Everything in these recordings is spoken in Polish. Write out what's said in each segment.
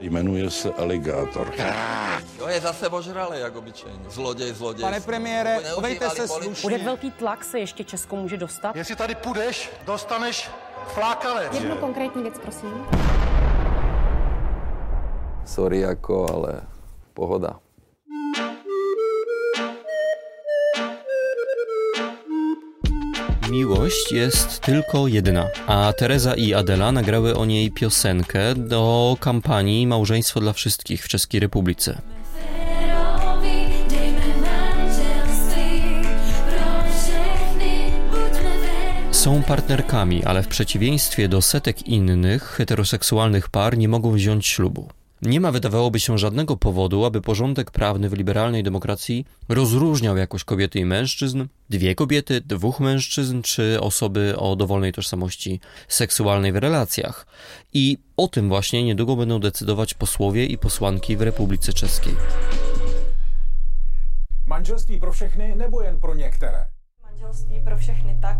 Jmenuje se Aligátor. To je zase ožralý, jak obyčejně. Zloděj, zloděj. Pane premiére, chovejte se slušně. Bude velký tlak se ještě Česko může dostat? Jestli tady půjdeš, dostaneš flákanec. Jednu konkrétní věc, prosím. Sorry jako, ale pohoda. Miłość jest tylko jedna, a Teresa i Adela nagrały o niej piosenkę do kampanii Małżeństwo dla Wszystkich w Czeskiej Republice. Są partnerkami, ale w przeciwieństwie do setek innych heteroseksualnych par nie mogą wziąć ślubu. Nie ma, wydawałoby się, żadnego powodu, aby porządek prawny w liberalnej demokracji rozróżniał jakoś kobiety i mężczyzn, dwie kobiety, dwóch mężczyzn, czy osoby o dowolnej tożsamości seksualnej w relacjach. I o tym właśnie niedługo będą decydować posłowie i posłanki w Republice Czeskiej. Manželství pro všechny nebo jen pro některé? Manželství pro všechny tak,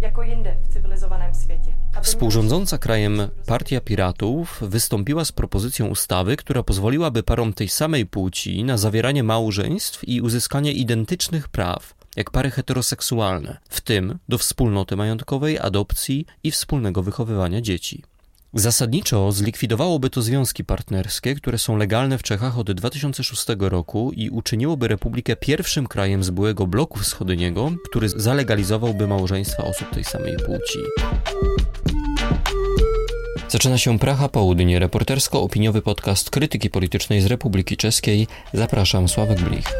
jako jinde w cywilizowanym świecie. Współrządząca krajem Partia Piratów wystąpiła z propozycją ustawy, która pozwoliłaby parom tej samej płci na zawieranie małżeństw i uzyskanie identycznych praw jak pary heteroseksualne, w tym do wspólnoty majątkowej, adopcji i wspólnego wychowywania dzieci. Zasadniczo zlikwidowałoby to związki partnerskie, które są legalne w Czechach od 2006 roku i uczyniłoby Republikę pierwszym krajem z byłego bloku wschodniego, który zalegalizowałby małżeństwa osób tej samej płci. Zaczyna się Pracha Południe, reportersko-opiniowy podcast krytyki politycznej z Republiki Czeskiej. Zapraszam, Sławek Blich.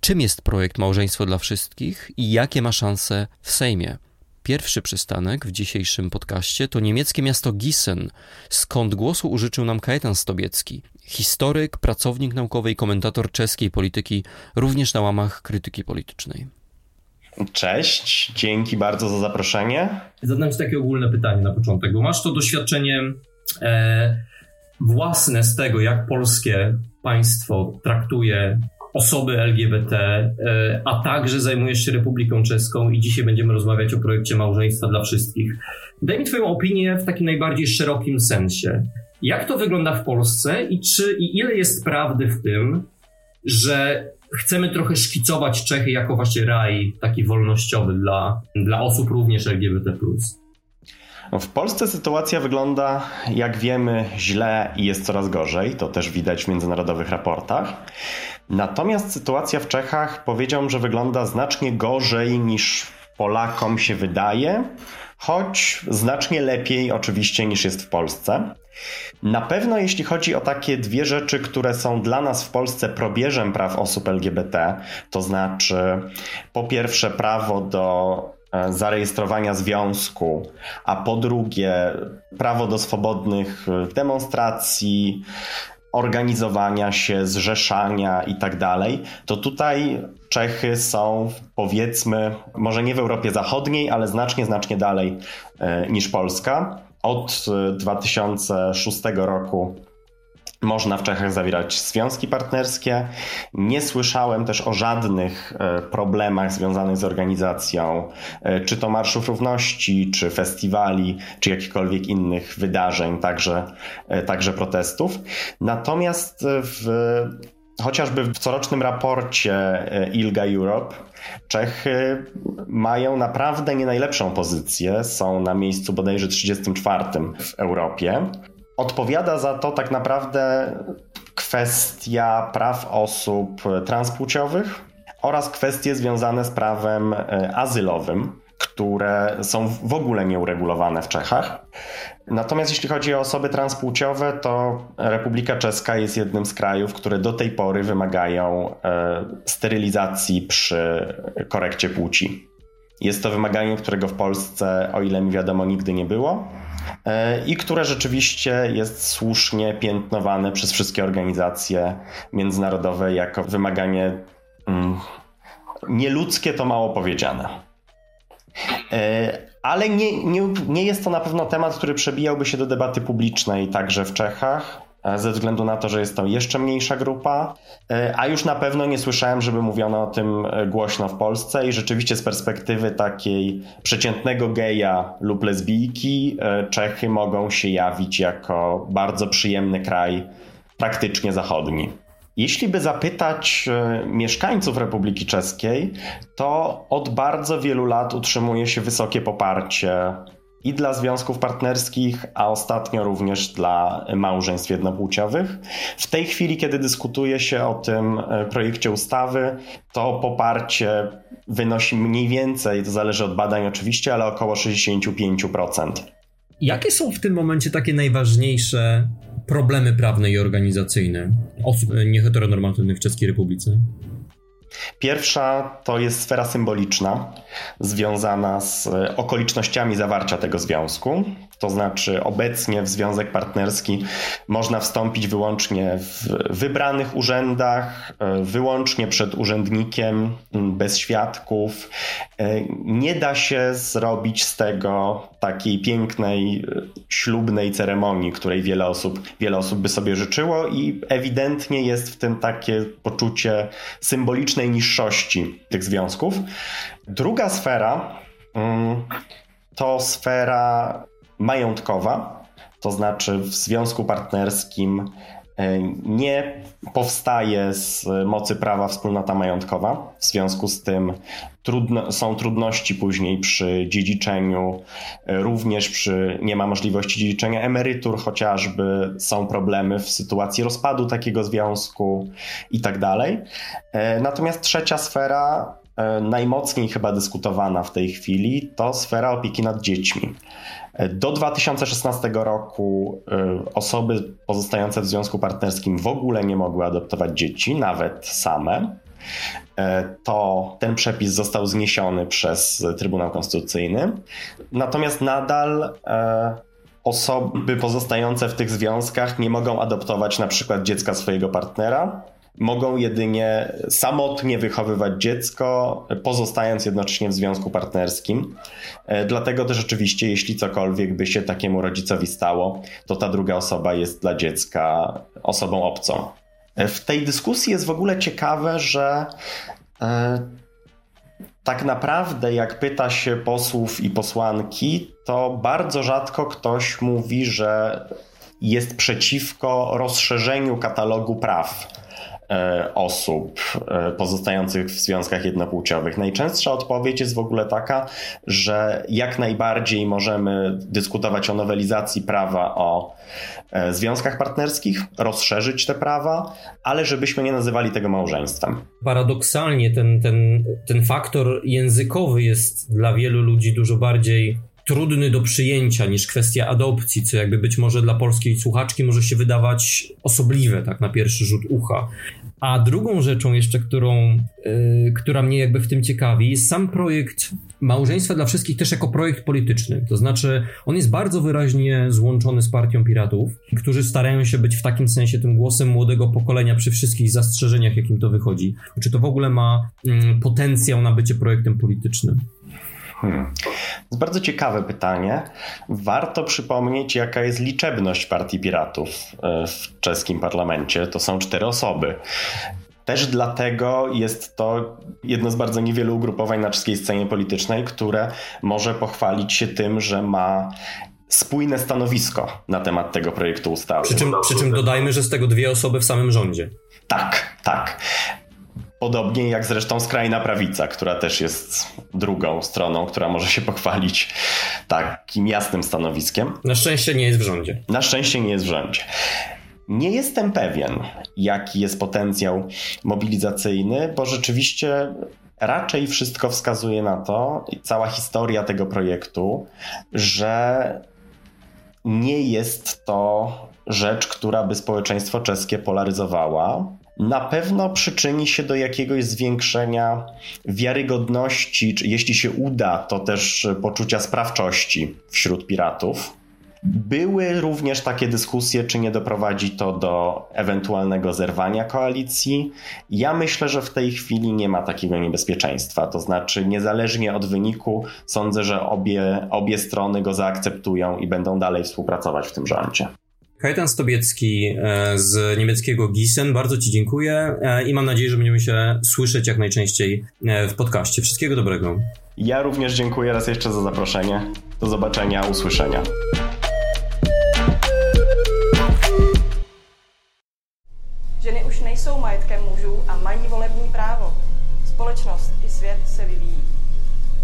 Czym jest projekt Małżeństwo dla Wszystkich i jakie ma szanse w Sejmie? Pierwszy przystanek w dzisiejszym podcaście to niemieckie miasto Gießen, skąd głosu użyczył nam Kajetan Stobiecki, historyk, pracownik naukowy i komentator czeskiej polityki, również na łamach krytyki politycznej. Cześć, dzięki bardzo za zaproszenie. Zadam Ci takie ogólne pytanie na początek, bo masz to doświadczenie e, własne z tego, jak polskie państwo traktuje osoby LGBT, e, a także zajmujesz się Republiką Czeską i dzisiaj będziemy rozmawiać o projekcie małżeństwa dla wszystkich. Daj mi Twoją opinię w takim najbardziej szerokim sensie. Jak to wygląda w Polsce i czy i ile jest prawdy w tym, że chcemy trochę szkicować Czechy jako właśnie raj taki wolnościowy dla, dla osób również LGBT+. No, W Polsce sytuacja wygląda, jak wiemy, źle i jest coraz gorzej. To też widać w międzynarodowych raportach. Natomiast sytuacja w Czechach powiedziałbym, że wygląda znacznie gorzej niż Polakom się wydaje, choć znacznie lepiej oczywiście niż jest w Polsce. Na pewno jeśli chodzi o takie dwie rzeczy, które są dla nas w Polsce probierzem praw osób LGBT, to znaczy po pierwsze prawo do e, zarejestrowania związku, a po drugie prawo do swobodnych e, demonstracji, organizowania się, zrzeszania i tak dalej, to tutaj Czechy są powiedzmy, może nie w Europie Zachodniej, ale znacznie, znacznie dalej e, niż Polska. Od e, 2006 roku można w Czechach zawierać związki partnerskie. Nie słyszałem też o żadnych e, problemach związanych z organizacją, e, czy to Marszów Równości, czy festiwali, czy jakichkolwiek innych wydarzeń, także, e, także protestów. Natomiast w, chociażby w corocznym raporcie ILGA Europe Czechy mają naprawdę nie najlepszą pozycję. Są na miejscu bodajże 34 w Europie. Odpowiada za to tak naprawdę kwestia praw osób transpłciowych oraz kwestie związane z prawem e, azylowym, które są w ogóle nieuregulowane w Czechach. Natomiast jeśli chodzi o osoby transpłciowe, to Republika Czeska jest jednym z krajów, które do tej pory wymagają e, sterylizacji przy korekcie płci. Jest to wymaganie, którego w Polsce, o ile mi wiadomo, nigdy nie było i które rzeczywiście jest słusznie piętnowane przez wszystkie organizacje międzynarodowe jako wymaganie mm, nieludzkie, to mało powiedziane. E, Ale nie, nie, nie jest to na pewno temat, który przebijałby się do debaty publicznej także w Czechach. E, ze względu na to, że jest to jeszcze mniejsza grupa, e, a już na pewno nie słyszałem, żeby mówiono o tym e, głośno w Polsce i rzeczywiście z perspektywy takiej przeciętnego geja lub lesbijki Czechy mogą się jawić jako bardzo przyjemny kraj, praktycznie zachodni. Jeśli by zapytać mieszkańców Republiki Czeskiej, to od bardzo wielu lat utrzymuje się wysokie poparcie i dla związków partnerskich, a ostatnio również dla małżeństw jednopłciowych. W tej chwili, kiedy dyskutuje się o tym e, projekcie ustawy, to poparcie wynosi mniej więcej, to zależy od badań oczywiście, ale około 65%. Jakie są w tym momencie takie najważniejsze problemy prawne i organizacyjne osób nieheteronormatywnych w Czeskiej Republice? Pierwsza to jest sfera symboliczna, związana z okolicznościami zawarcia tego związku. To znaczy, obecnie w związek partnerski można wstąpić wyłącznie w wybranych urzędach, e, wyłącznie przed urzędnikiem, bez świadków. E, nie da się zrobić z tego takiej pięknej, ślubnej ceremonii, której wiele osób, wiele osób by sobie życzyło, i ewidentnie jest w tym takie poczucie symbolicznej niższości tych związków. Druga sfera to sfera majątkowa, to znaczy w związku partnerskim e, nie powstaje z mocy prawa wspólnota majątkowa. W związku z tym trudno, są trudności później przy dziedziczeniu, e, również przy nie ma możliwości dziedziczenia emerytur, chociażby są problemy w sytuacji rozpadu takiego związku i tak dalej. E, natomiast trzecia sfera najmocniej chyba dyskutowana w tej chwili to sfera opieki nad dziećmi. Do 2016 roku y, osoby pozostające w związku partnerskim w ogóle nie mogły adoptować dzieci, nawet same. E, to ten przepis został zniesiony przez Trybunał Konstytucyjny. Natomiast nadal e, osoby pozostające w tych związkach nie mogą adoptować na przykład dziecka swojego partnera, mogą jedynie samotnie wychowywać dziecko, pozostając jednocześnie w związku partnerskim. E, dlatego też oczywiście, jeśli cokolwiek by się takiemu rodzicowi stało, to ta druga osoba jest dla dziecka osobą obcą. E, w tej dyskusji jest w ogóle ciekawe, że e, tak naprawdę, jak pyta się posłów i posłanki, to bardzo rzadko ktoś mówi, że jest przeciwko rozszerzeniu katalogu praw osób e, pozostających w związkach jednopłciowych. Najczęstsza odpowiedź jest w ogóle taka, że jak najbardziej możemy dyskutować o nowelizacji prawa o e, związkach partnerskich, rozszerzyć te prawa, ale żebyśmy nie nazywali tego małżeństwem. Paradoksalnie ten, ten, ten faktor językowy jest dla wielu ludzi dużo bardziej trudny do przyjęcia niż kwestia adopcji, co jakby być może dla polskiej słuchaczki może się wydawać osobliwe, tak na pierwszy rzut ucha. A drugą rzeczą jeszcze, którą, yy, która mnie jakby w tym ciekawi, jest sam projekt Małżeństwa dla Wszystkich też jako projekt polityczny. To znaczy, on jest bardzo wyraźnie złączony z Partią Piratów, którzy starają się być w takim sensie tym głosem młodego pokolenia przy wszystkich zastrzeżeniach, jakim to wychodzi. Czy to w ogóle ma yy, potencjał na bycie projektem politycznym? Hmm. To jest bardzo ciekawe pytanie. Warto przypomnieć, jaka jest liczebność Partii Piratów e, w czeskim parlamencie. To są cztery osoby. Też dlatego jest to jedno z bardzo niewielu ugrupowań na czeskiej scenie politycznej, które może pochwalić się tym, że ma spójne stanowisko na temat tego projektu ustawy. Przy czym, przy czym dodajmy, że z tego dwie osoby w samym rządzie. Tak, tak. Podobnie jak zresztą skrajna prawica, która też jest drugą stroną, która może się pochwalić takim jasnym stanowiskiem. Na szczęście nie jest w rządzie. Na szczęście nie jest w rządzie. Nie jestem pewien, jaki jest potencjał mobilizacyjny, bo rzeczywiście raczej wszystko wskazuje na to, i cała historia tego projektu, że nie jest to rzecz, która by społeczeństwo czeskie polaryzowała na pewno przyczyni się do jakiegoś zwiększenia wiarygodności, czy jeśli się uda, to też poczucia sprawczości wśród piratów. Były również takie dyskusje, czy nie doprowadzi to do ewentualnego zerwania koalicji. Ja myślę, że w tej chwili nie ma takiego niebezpieczeństwa. To znaczy, niezależnie od wyniku, sądzę, że obie, obie strony go zaakceptują i będą dalej współpracować w tym rządzie. Kajetan Stobiecki e, z niemieckiego Gießen. Bardzo Ci dziękuję e, i mam nadzieję, że będziemy się słyszeć jak najczęściej e, w podcaście. Wszystkiego dobrego. Ja również dziękuję raz jeszcze za zaproszenie. Do zobaczenia, usłyszenia. Ženy už nejsou majetkem mužů a mají volební právo. Společnost i svět se vyvíjí.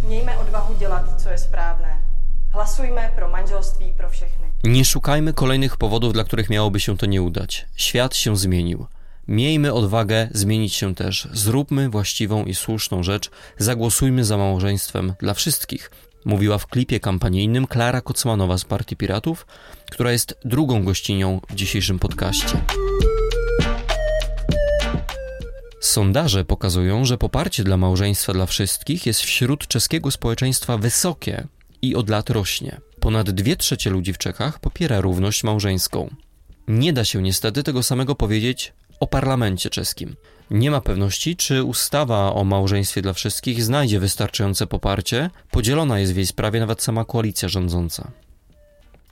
Mějme odvahu dělat, co je správné. Hlasujmy pro manželství pro všechny. Nie szukajmy kolejnych powodów, dla których miałoby się to nie udać. Świat się zmienił. Miejmy odwagę zmienić się też. Zróbmy właściwą i słuszną rzecz. Zagłosujmy za małżeństwem dla wszystkich. Mówiła w klipie kampanijnym Klara Kocmanowa z Partii Piratów, która jest drugą gościnią w dzisiejszym podcaście. Sondaże pokazują, że poparcie dla małżeństwa dla wszystkich jest wśród czeskiego społeczeństwa wysokie i od lat rośnie. Ponad dwie trzecie ludzi w Czechach popiera równość małżeńską. Nie da się niestety tego samego powiedzieć o parlamencie czeskim. Nie ma pewności, czy ustawa o małżeństwie dla wszystkich znajdzie wystarczające poparcie. Podzielona jest w jej sprawie nawet sama koalicja rządząca.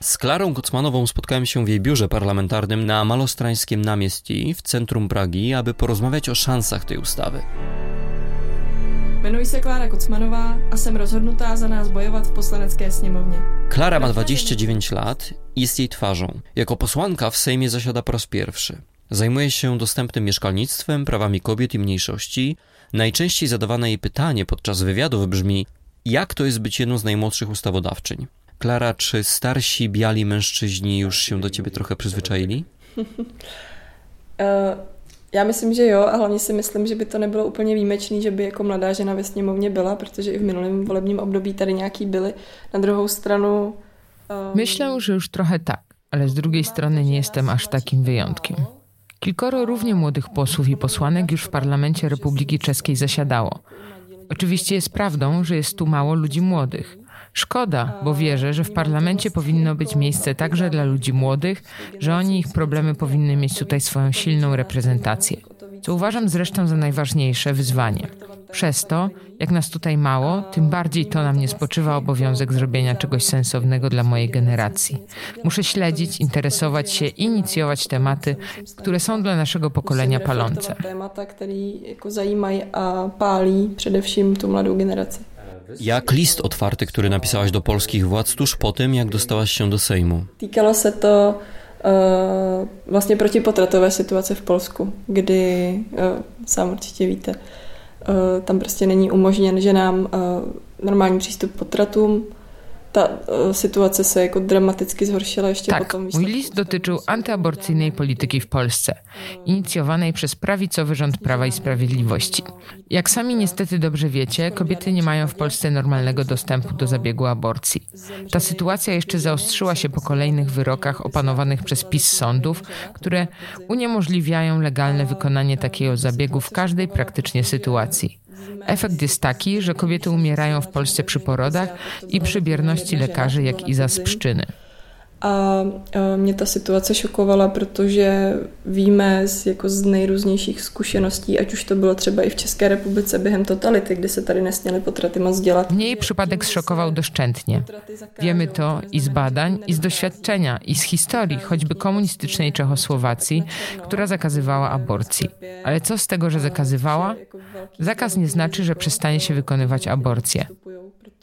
Z Klarą Kocmanową spotkałem się w jej biurze parlamentarnym na Malostrańskim Namiestii w centrum Pragi, aby porozmawiać o szansach tej ustawy. Jmenuji se Klára Kocmanová a jsem rozhodnutá za nás bojovat v poslanecké sněmovně. Klara ma 29 lat i jest jej twarzą. Jako posłanka w Sejmie zasiada po raz pierwszy. Zajmuje się dostępnym mieszkalnictwem, prawami kobiet i mniejszości. Najczęściej zadawane jej pytanie podczas wywiadów brzmi: Jak to jest być jedną z najmłodszych ustawodawczyń? Klara, czy starsi biali mężczyźni już się do ciebie trochę przyzwyczaili? já myslím, že jo, a hlavně si myslím, že by to nebylo úplně výjimečný, že by jako mladá žena ve sněmovně byla, protože i v minulém volebním období tady nějaký byly. Na druhou stranu... Uh, Myślę, że już trochę tak, ale z drugiej strony nie jestem aż takim wyjątkiem. Kilkoro równie młodych posłów i posłanek już w parlamencie Republiki Czeskiej zasiadało. Oczywiście jest prawdą, że jest tu mało ludzi młodych. Szkoda, bo wierzę, że w parlamencie powinno być miejsce także dla ludzi młodych, że oni ich problemy powinny mieć tutaj swoją silną reprezentację. Co uważam zresztą za najważniejsze wyzwanie. Przez to, jak nas tutaj mało, tym bardziej to na mnie spoczywa obowiązek zrobienia czegoś sensownego dla mojej generacji. Muszę śledzić, interesować się, inicjować tematy, które są dla naszego pokolenia palące. Témata, które zajímají a pálí především tu mladou generaci. Jak list otwarty, który napisałaś do polskich władz tuż po tym, jak dostałaś się do Sejmu? Týkalo se to uh, vlastně protipotratové situace v Polsku, kdy, uh, sám určitě víte, uh, tam prostě není umožněn ženám uh, normální přístup potratům, ta e, sytuacja się jako dramatycznie zgorszyła jeszcze tak, potem. mój list dotyczył antyaborcyjnej polityki w Polsce, inicjowanej przez prawicowy rząd Prawa i Sprawiedliwości. Jak sami niestety dobrze wiecie, kobiety nie mają w Polsce normalnego dostępu do zabiegu aborcji. Ta sytuacja jeszcze zaostrzyła się po kolejnych wyrokach opanowanych przez PiS sądów, które uniemożliwiają legalne wykonanie takiego zabiegu w każdej praktycznie sytuacji. Efekt jest taki, że kobiety umierają w Polsce przy porodach i przy bierności lekarzy, jak i za sprzczyny. A mě ta situace šokovala, protože víme z, jako z nejrůznějších zkušeností, ať už to bylo třeba i v České republice během totality, kdy se tady nesměly potraty moc dělat. Mnie jej przypadek zszokował doszczętnie. Wiemy to i z badań, i z doświadczenia, i z historii, choćby komunistycznej Czechosłowacji, która zakazywała aborcji. Ale co z tego, że zakazywała? Zakaz nie znaczy, że przestanie się wykonywać aborcję.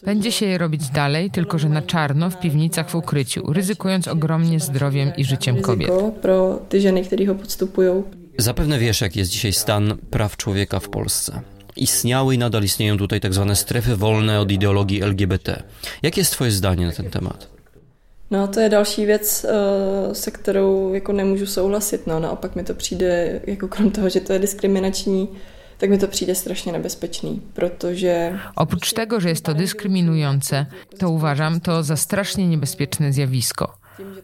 Będzie się je robić dalej, tylko że na czarno w piwnicach w ukryciu, ryzykując ogromnie zdrowiem i życiem kobiet. Pro te żeny, które go podstupują. Zapewne wiesz, jaki jest dzisiaj stan praw człowieka w Polsce. Istniały i nadal istnieją tutaj tak zwane strefy wolne od ideologii LGBT. Jakie jest twoje zdanie na ten temat? No to je další věc, se kterou jako nemůžu souhlasit. No, naopak mi to přijde, jako krom toho, že to je diskriminační, tak mi to protože... Oprócz tego, że jest to dyskryminujące, to uważam to za strasznie niebezpieczne zjawisko.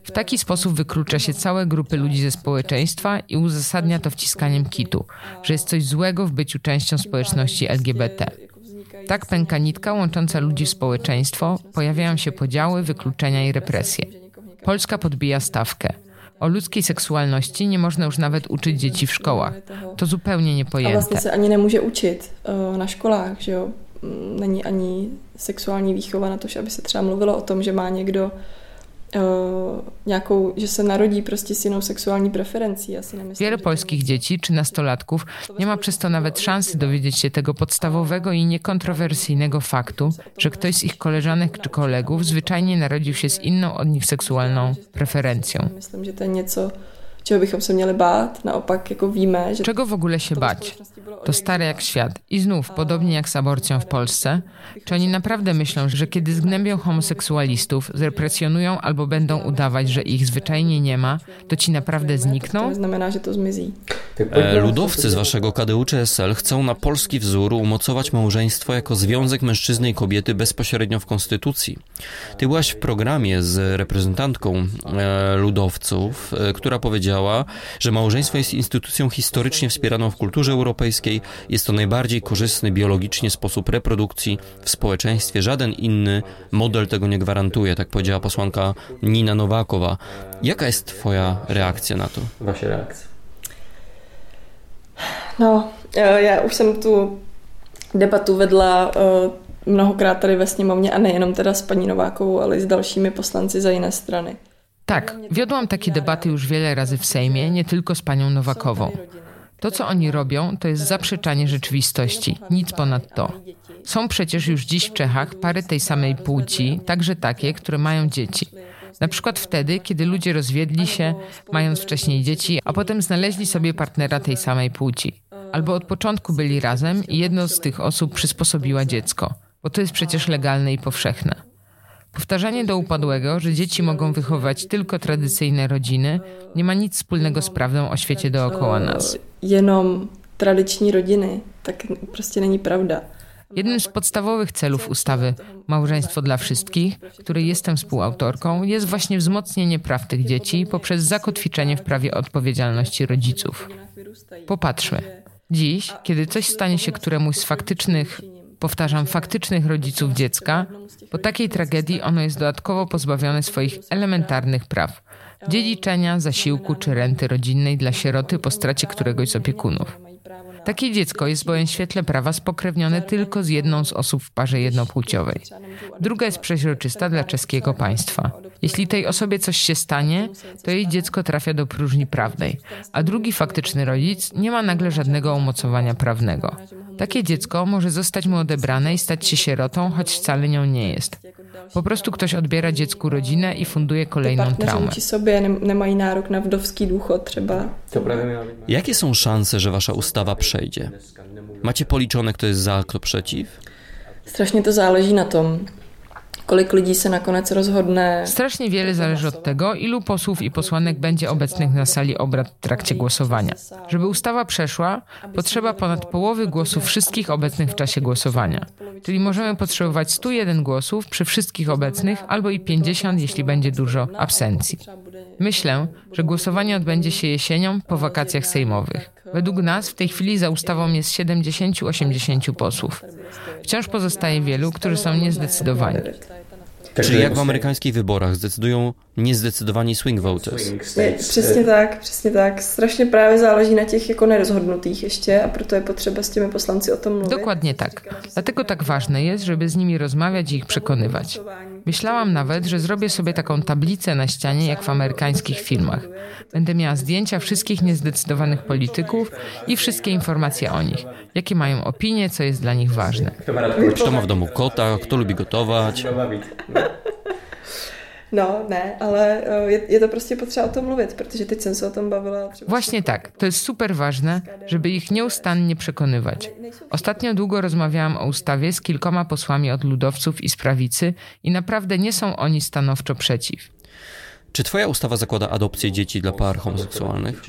W taki sposób wyklucza się całe grupy ludzi ze społeczeństwa i uzasadnia to wciskaniem kitu, że jest coś złego w byciu częścią społeczności LGBT. Tak pęka nitka łącząca ludzi w społeczeństwo, pojawiają się podziały, wykluczenia i represje. Polska podbija stawkę. O ludzkiej seksualności nie można już nawet uczyć dzieci w szkołach. To zupełnie niepojęte. A vlastně se ani nemůže učit uh, na školách, že jo? Mm, není ani sexuální výchova na to, aby se třeba mluvilo o tom, že má někdo nějakou, že se narodí prostě s jinou sexuální. Ja nemyslím, Wiele polskich dzieci czy nastolatków nie ma przez to nawet szansy dowiedzieć się tego podstawowego i niekontrowersyjnego faktu, że ktoś z ich koleżanek czy kolegów zwyczajnie narodził się z inną od nich seksualną preferencją. Myślę, że to něco, czego bychom bát, naopak jako víme. Czego w ogóle się bać? To stare jak świat. I znów, podobnie jak z aborcją w Polsce, czy oni naprawdę myślą, że kiedy zgnębią homoseksualistów, zrepresjonują albo będą udawać, że ich zwyczajnie nie ma, to ci naprawdę znikną? To znamená, że to zmizí. E, ludowcy z waszego KDU czy SL chcą na polski wzór umocować małżeństwo jako związek mężczyzny i kobiety bezpośrednio w konstytucji. Ty byłaś w programie z reprezentantką e, ludowców, e, która powiedziała, że małżeństwo jest instytucją historycznie wspieraną w kulturze europejskiej. Jest to najbardziej korzystny biologicznie sposób reprodukcji w społeczeństwie. Żaden inny model tego nie gwarantuje, tak powiedziała posłanka Nina Nowakowa. Jaka jest twoja reakcja na to? Wasza reakcja? No, e, já už jsem tu debatu vedla e, mnohokrát tady ve sněmovně a nejenom teda s paní Novákovou, ale i s dalšími poslanci za jiné strany. Tak, wiodłam takie debaty już wiele razy w Sejmie, nie tylko z panią Nowakową. To, co oni robią, to jest zaprzeczanie rzeczywistości, nic ponad to. Są przecież już dziś w Czechach pary tej samej płci, także takie, które mają dzieci. Na przykład wtedy, kiedy ludzie rozwiedli się, mając wcześniej dzieci, a potem znaleźli sobie partnera tej samej płci. Albo od początku byli razem i jedno z tych osób przysposobiła dziecko, bo to jest przecież legalne i powszechne. Powtarzanie do upadłego, że dzieci mogą wychować tylko tradycyjne rodziny, nie ma nic wspólnego z prawdą o świecie dookoła nas. Jenom tradycyjne rodziny, tak proste nie prawda. Jednym z podstawowych celów ustawy Małżeństwo dla Wszystkich, której jestem współautorką, jest właśnie wzmocnienie praw tych dzieci poprzez zakotwiczenie w prawie odpowiedzialności rodziców. Popatrzmy. Dziś, kiedy coś stanie się któremuś z faktycznych, powtarzam, faktycznych rodziców dziecka, po takiej tragedii ono jest dodatkowo pozbawione swoich elementarnych praw dziedziczenia, zasiłku czy renty rodzinnej dla sieroty po stracie któregoś z opiekunów. Takie dziecko jest bowiem świetle prawa spokrewnione tylko z jedną z osób w parze jednopłciowej. Druga jest przeźroczysta dla czeskiego państwa. Jeśli tej osobie coś się stanie, to jej dziecko trafia do próżni prawnej, a drugi faktyczny rodzic nie ma nagle żadnego umocowania prawnego. Takie dziecko może zostać mu odebrane i stać się sierotą, choć wcale nią nie jest. Po prostu ktoś odbiera dziecku rodzinę i funduje kolejną traumę. Sobie nie nárok na wdowski ducho, trzeba. Jakie są szanse, że wasza ustawa przejdzie? Macie policzone, kto jest za, kto przeciw? Strasznie to zależy na tym, kolik lidí se nakonec rozhodne. Strasznie wiele zależy od tego, ilu posłów i posłanek będzie obecnych na sali obrad w trakcie głosowania. Żeby ustawa przeszła, potrzeba ponad połowy głosów wszystkich obecnych w czasie głosowania. Czyli możemy potrzebować 101 głosów przy wszystkich obecnych, albo i 50, jeśli będzie dużo absencji. Myślę, że głosowanie odbędzie się jesienią po wakacjach sejmowych. Według nas w tej chwili za ustawą jest 70-80 posłów. Wciąż pozostaje wielu, którzy są niezdecydowani. Czyli jak w amerykańskich wyborach zdecydują niezdecydowani swing voters. Přesně tak, přesně tak. Strašně právě záleží na těch jako nerozhodnutých ještě a proto je potřeba z tymi poslanci o tom mluvit. Dokładnie tak. Dlatego tak ważne jest, żeby z nimi rozmawiać i ich przekonywać. Myślałam nawet, że zrobię sobie taką tablicę na ścianie jak w amerykańskich filmach. Będę miała zdjęcia wszystkich niezdecydowanych polityków i wszystkie informacje o nich. Jakie mają opinie, co jest dla nich ważne. Kto ma w domu kota, kto lubi gotować. No, ne, ale e, je, je to prostě potřeba o tom mluvit, protože teď jsem se o tom bavila. Třeba Właśnie tak. To jest super ważne, żeby ich nieustannie przekonywać. Ostatnio długo rozmawiałam o ustawie z kilkoma posłami od ludowców i z prawicy i naprawdę nie są oni stanowczo przeciw. Czy twoja ustawa zakłada adopcję dzieci dla par homoseksuálnych?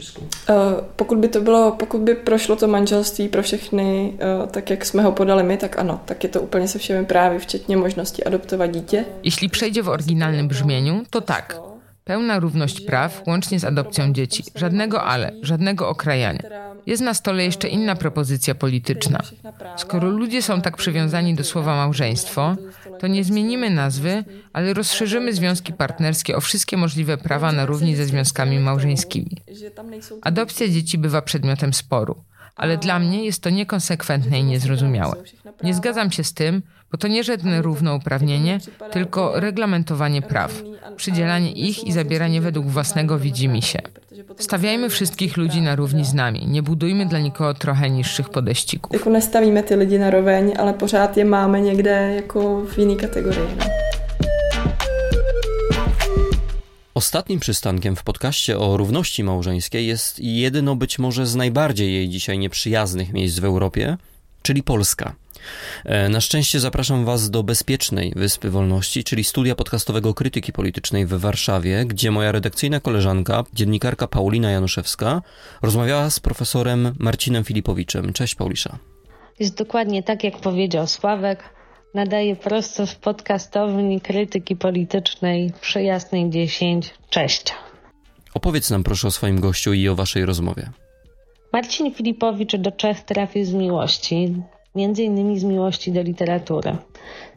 Uh, pokud by to bylo, pokud by prošlo to manželství pro všechny, uh, tak jak jsme ho podali my, tak ano, tak je to úplně se všemi právy, včetně možnosti adoptovat dítě. Jeśli przejdzie w oryginalnym brzmieniu, to tak. Pełna równość praw, łącznie z adopcją dzieci. Żadnego ale, żadnego okrajania. Jest na stole jeszcze inna propozycja polityczna. Skoro ludzie są tak przywiązani do słowa małżeństwo, to nie zmienimy nazwy, ale rozszerzymy związki partnerskie o wszystkie możliwe prawa na równi ze związkami małżeńskimi. Adopcja dzieci bywa przedmiotem sporu. ale dla mnie jest to niekonsekwentne i niezrozumiałe. Nie zgadzam się z tym, bo to nie żadne równouprawnienie, tylko reglamentowanie praw, przydzielanie ich i zabieranie według własnego widzimisię. Stawiajmy wszystkich ludzi na równi z nami, nie budujmy dla nikogo trochę niższych podeścików. Jako nestawíme ty lidi na roveň, ale pořád je máme někde jako w jiný kategorii. No. Ostatnim przystankiem w podcaście o równości małżeńskiej jest jedno być może z najbardziej jej dzisiaj nieprzyjaznych miejsc w Europie, czyli Polska. E, na szczęście zapraszam Was do bezpiecznej Wyspy Wolności, czyli studia podcastowego krytyki politycznej w Warszawie, gdzie moja redakcyjna koleżanka, dziennikarka Paulina Januszewska, rozmawiała z profesorem Marcinem Filipowiczem. Cześć Paulisza. Jest dokładnie tak, jak powiedział Sławek. Nadaje prosto z podcastowni krytyki politycznej przy Jasnej 10. Cześć. Opowiedz nam proszę o swoim gościu i o Waszej rozmowie. Marcin Filipowicz do Czech trafił z miłości między innymi z miłości do literatury.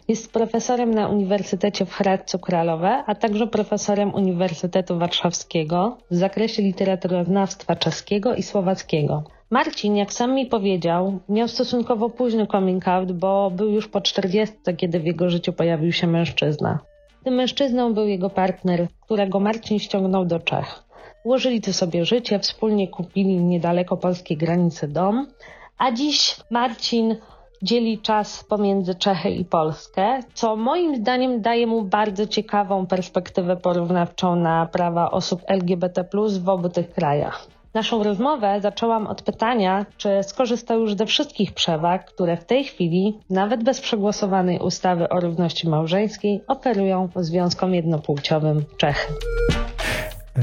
Jest profesorem na Uniwersytecie w Hradcu Kralowe, a także profesorem Uniwersytetu Warszawskiego w zakresie literaturoznawstwa czeskiego i słowackiego. Marcin, jak sam mi powiedział, miał stosunkowo późny coming out, bo był już po 40, kiedy w jego życiu pojawił się mężczyzna. Tym mężczyzną był jego partner, którego Marcin ściągnął do Czech. Ułożyli tu sobie życie, wspólnie kupili niedaleko polskiej granicy dom, a dziś Marcin dzieli czas pomiędzy Czechy i Polskę, co moim zdaniem daje mu bardzo ciekawą perspektywę porównawczą na prawa osób LGBT w obu tych krajach. Naszą rozmowę zaczęłam od pytania, czy skorzystał już ze wszystkich przewag, które w tej chwili, nawet bez przegłosowanej ustawy o równości małżeńskiej, oferują związkom jednopłciowym Czechy. E,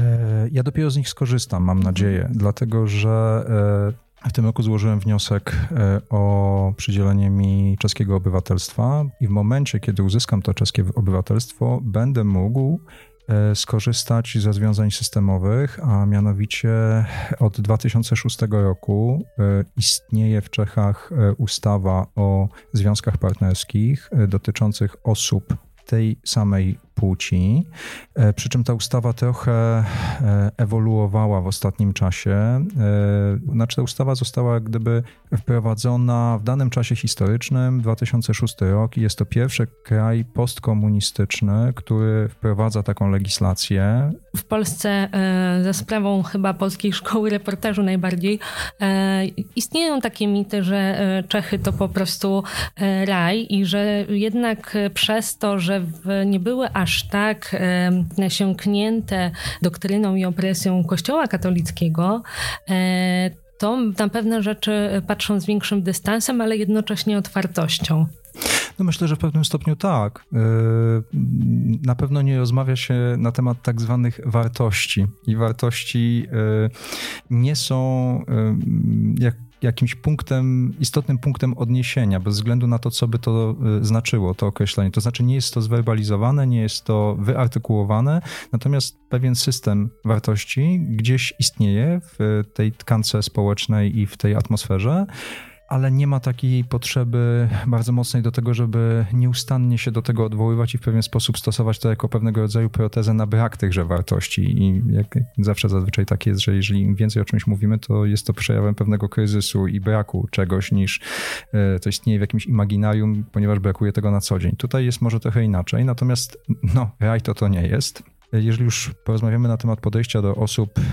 ja dopiero z nich skorzystam, mam nadzieję, dlatego że e, w tym roku złożyłem wniosek e, o przydzielenie mi czeskiego obywatelstwa i w momencie, kiedy uzyskam to czeskie obywatelstwo, będę mógł e, skorzystać ze rozwiązań systemowych, a mianowicie od 2006 roku e, istnieje w Czechach ustawa o związkach partnerskich dotyczących osób tej samej płci. E, przy czym ta ustawa trochę e, ewoluowała w ostatnim czasie. E, znaczy, ta ustawa została gdyby wprowadzona w danym czasie historycznym, 2006 rok, i jest to pierwszy kraj postkomunistyczny, który wprowadza taką legislację. W Polsce za sprawą chyba Polskiej Szkoły Reportażu najbardziej istnieją takie mity, że Czechy to po prostu raj i że jednak przez to, że nie były aż aż tak nasiąknięte doktryną i opresją Kościoła katolickiego, e, to na pewne rzeczy patrzą z większym dystansem, ale jednocześnie otwartością. No myślę, że w pewnym stopniu tak. E, na pewno nie rozmawia się na temat tak zwanych wartości. I wartości e, nie są jak jakimś punktem, istotnym punktem odniesienia, bez względu na to, co by to y, znaczyło, to określenie. To znaczy, nie jest to zwerbalizowane, nie jest to wyartykułowane, natomiast pewien system wartości gdzieś istnieje w tej tkance społecznej i w tej atmosferze ale nie ma takiej potrzeby bardzo mocnej do tego, żeby nieustannie się do tego odwoływać i w pewien sposób stosować to jako pewnego rodzaju protezę na brak tychże wartości. I jak zawsze zazwyczaj tak jest, że jeżeli im więcej o czymś mówimy, to jest to przejawem pewnego kryzysu i braku czegoś niż e, to istnieje w jakimś imaginarium, ponieważ brakuje tego na co dzień. Tutaj jest może trochę inaczej, natomiast no, raj to to nie jest. Jeżeli już porozmawiamy na temat podejścia do osób y,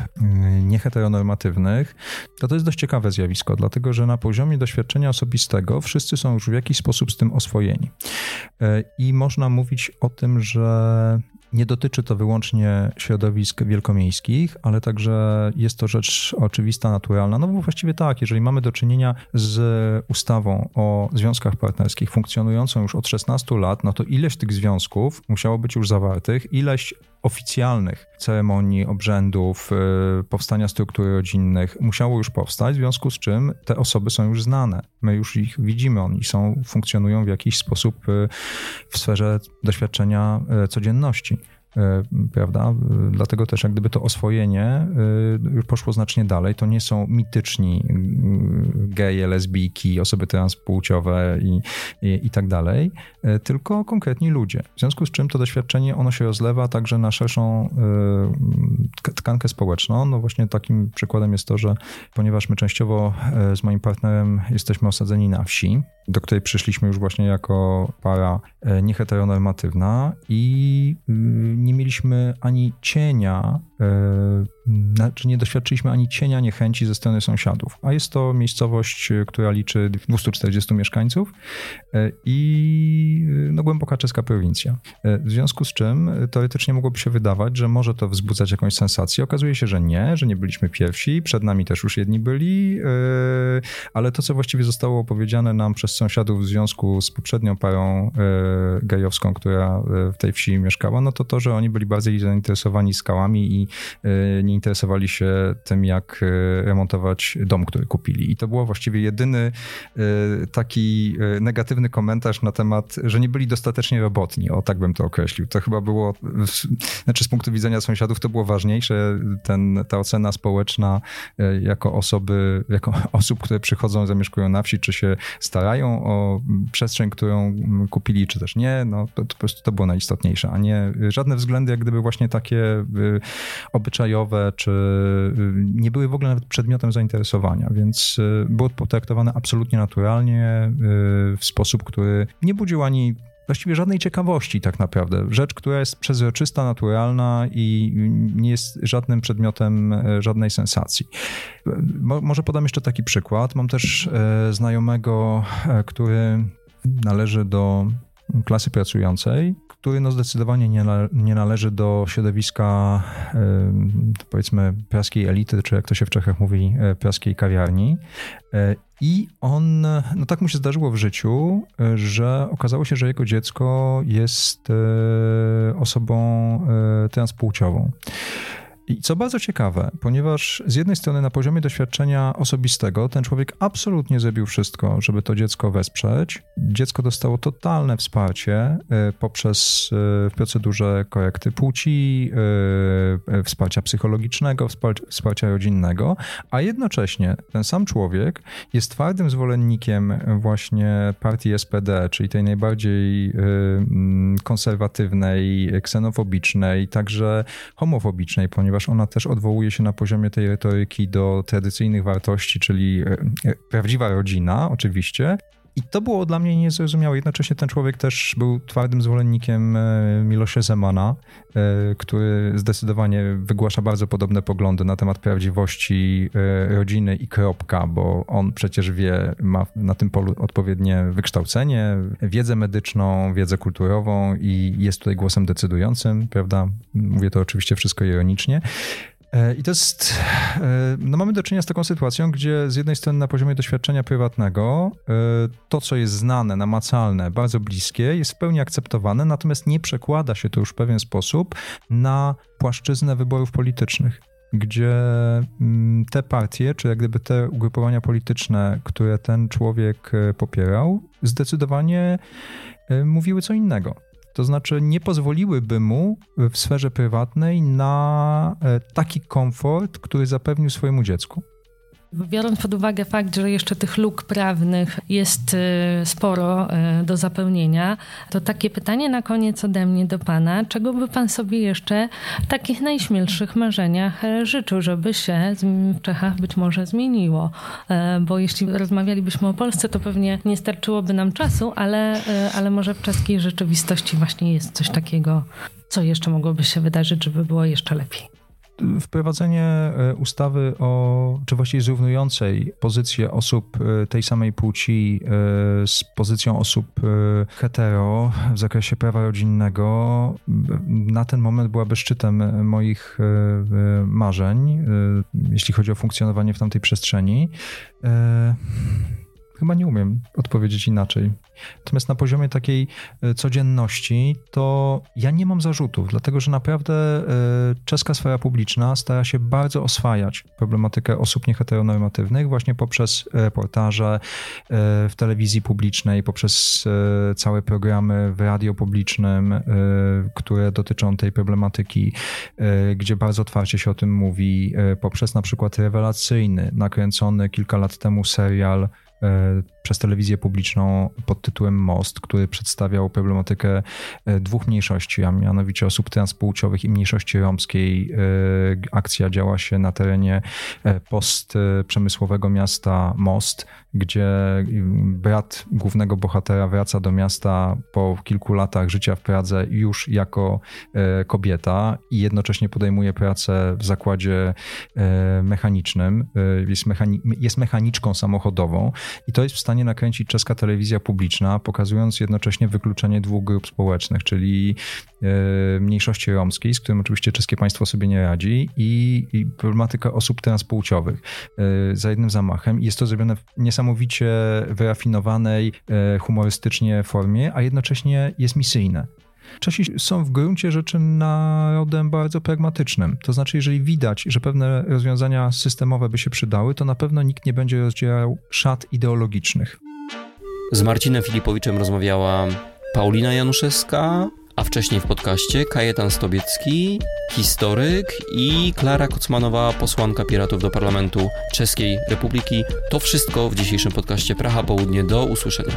nieheteronormatywnych, to to jest dość ciekawe zjawisko, dlatego że na poziomie doświadczenia osobistego wszyscy są już w jakiś sposób z tym oswojeni. Y, I można mówić o tym, że nie dotyczy to wyłącznie środowisk wielkomiejskich, ale także jest to rzecz oczywista, naturalna. No bo właściwie tak, jeżeli mamy do czynienia z ustawą o związkach partnerskich funkcjonującą już od 16 lat, no to ileś tych związków musiało być już zawartych, ileś oficjalnych ceremonii, obrzędów, y, powstania struktur rodzinnych musiało już powstać, w związku z czym te osoby są już znane. My już ich widzimy, oni są, funkcjonują w jakiś sposób y, w sferze doświadczenia y, codzienności. Prawda? Dlatego też jak gdyby to oswojenie już poszło znacznie dalej. To nie są mityczni geje, lesbijki, osoby transpłciowe i, i, i tak dalej, tylko konkretni ludzie. W związku z czym to doświadczenie, ono się rozlewa także na szerszą tkankę społeczną. No właśnie takim przykładem jest to, że ponieważ my częściowo z moim partnerem jesteśmy osadzeni na wsi, do której przyszliśmy już właśnie jako para e, nieheteronormatywna i y, nie mieliśmy ani cienia e, znaczy nie doświadczyliśmy ani cienia niechęci ze strony sąsiadów. A jest to miejscowość, która liczy 240 mieszkańców e, i e, no, głęboka czeska prowincja. W związku z czym teoretycznie mogłoby się wydawać, że może to wzbudzać jakąś sensację. Okazuje się, że nie, że nie byliśmy pierwsi, przed nami też już jedni byli, ale to, co właściwie zostało opowiedziane nam przez sąsiadów w związku z poprzednią parą gejowską, która w tej wsi mieszkała, no to to, że oni byli bardziej zainteresowani skałami i nie interesowali się tym, jak e, remontować dom, który kupili. I to było właściwie jedyny e, taki e, negatywny komentarz na temat, że nie byli dostatecznie robotni. O, tak bym to określił. To chyba było, znaczy z punktu widzenia sąsiadów to było ważniejsze, ten, ta ocena społeczna jako osoby, jako osób, które przychodzą, zamieszkują na wsi, czy się starają o przestrzeń, którą kupili, czy też nie, no to, to po prostu to było najistotniejsze, a nie żadne względy jak gdyby właśnie takie obyczajowe, czy y, nie były w ogóle nawet przedmiotem zainteresowania, więc y, było potraktowane absolutnie naturalnie, y, w sposób, który nie budził ani właściwie żadnej ciekawości tak naprawdę. Rzecz, która jest przezroczysta, naturalna i nie jest żadnym przedmiotem żadnej sensacji. Mo może podam jeszcze taki przykład. Mam też znajomego, który należy do klasy pracującej, który no zdecydowanie nie, nie należy do środowiska powiedzmy praskiej elity, czy jak to się w Czechach mówi, e, praskiej kawiarni. E, I on, no tak mu się zdarzyło w życiu, e, że okazało się, że jego dziecko jest osobą transpłciową. I co bardzo ciekawe, ponieważ z jednej strony na poziomie doświadczenia osobistego ten człowiek absolutnie zrobił wszystko, żeby to dziecko wesprzeć. Dziecko dostało totalne wsparcie e, poprzez e, w procedurze korekty płci, e, wsparcia psychologicznego, wsparcia rodzinnego, a jednocześnie ten sam człowiek jest twardym zwolennikiem właśnie partii SPD, czyli tej najbardziej konserwatywnej, ksenofobicznej, także homofobicznej, ponieważ ponieważ ona też odwołuje się na poziomie tej retoryki do tradycyjnych wartości, czyli e, e, prawdziwa rodzina, oczywiście, i to było dla mnie niezrozumiałe. Jednocześnie ten człowiek też był twardym zwolennikiem e, Milosza Zemana, który zdecydowanie wygłasza bardzo podobne poglądy na temat prawdziwości rodziny i kropka, bo on przecież wie, ma na tym polu odpowiednie wykształcenie, wiedzę medyczną, wiedzę kulturową i jest tutaj głosem decydującym, prawda? Mówię to oczywiście wszystko ironicznie. E, I to jest, e, no mamy do czynienia z taką sytuacją, gdzie z jednej strony na poziomie doświadczenia prywatnego e, to, co jest znane, namacalne, bardzo bliskie, jest w pełni akceptowane, natomiast nie przekłada się to już w pewien sposób na płaszczyznę wyborów politycznych gdzie mm, te partie, czy jak gdyby te ugrupowania polityczne, które ten człowiek popierał, zdecydowanie mówiły co innego. To znaczy nie pozwoliłyby mu w sferze prywatnej na e, taki komfort, który zapewnił swojemu dziecku. Biorąc pod uwagę fakt, że jeszcze tych luk prawnych jest y, sporo y, do zapełnienia, to takie pytanie na koniec ode mnie do Pana. Czego by Pan sobie jeszcze w takich najśmielszych marzeniach e, życzył, żeby się w Czechach być może zmieniło? E, bo jeśli rozmawialibyśmy o Polsce, to pewnie nie starczyłoby nam czasu, ale, e, ale może w czeskiej rzeczywistości właśnie jest coś takiego, co jeszcze mogłoby się wydarzyć, żeby było jeszcze lepiej wprowadzenie e, ustawy o, czy właściwie zrównującej pozycję osób e, tej samej płci e, z pozycją osób hetero w zakresie prawa rodzinnego na ten moment byłaby szczytem moich marzeń, jeśli chodzi o funkcjonowanie w tamtej przestrzeni. Chyba nie umiem odpowiedzieć inaczej. Natomiast na poziomie takiej e, codzienności, to ja nie mam zarzutów, dlatego że naprawdę e, czeska sfera publiczna stara się bardzo oswajać problematykę osób nieheteronormatywnych właśnie poprzez reportaże e, w telewizji publicznej, poprzez całe programy w radio publicznym, które dotyczą tej problematyki, gdzie bardzo otwarcie się o tym mówi, poprzez na przykład rewelacyjny, nakręcony kilka lat temu serial E, przez telewizję publiczną pod tytułem Most, który przedstawiał problematykę e, dwóch mniejszości, a mianowicie osób transpłciowych i mniejszości romskiej. E, akcja działa się na terenie postprzemysłowego miasta Most, gdzie brat głównego bohatera wraca do miasta po kilku latach życia w Pradze już jako kobieta i jednocześnie podejmuje pracę w zakładzie mechanicznym. Jest, mechani jest mechaniczką samochodową i to jest w stanie nakręcić czeska telewizja publiczna, pokazując jednocześnie wykluczenie dwóch grup społecznych, czyli e, mniejszości romskiej, z którym oczywiście czeskie państwo sobie nie radzi, i, i problematyka osób transpłciowych e, za jednym zamachem. Jest to zrobione w niesamowicie wyrafinowanej, e, humorystycznie formie, a jednocześnie jest misyjne. Czesi są w gruncie rzeczy narodem bardzo pragmatycznym. To znaczy, jeżeli widać, że pewne rozwiązania systemowe by się przydały, to na pewno nikt nie będzie rozdzierał szat ideologicznych. Z Marcinem Filipowiczem rozmawiała Paulina Januszewska, a wcześniej w podcaście Kajetan Stobiecki, historyk i Klara Kocmanowa, posłanka Piratów do Parlamentu Czeskiej Republiki. To wszystko w dzisiejszym podcaście Praha Południe. Do usłyszenia.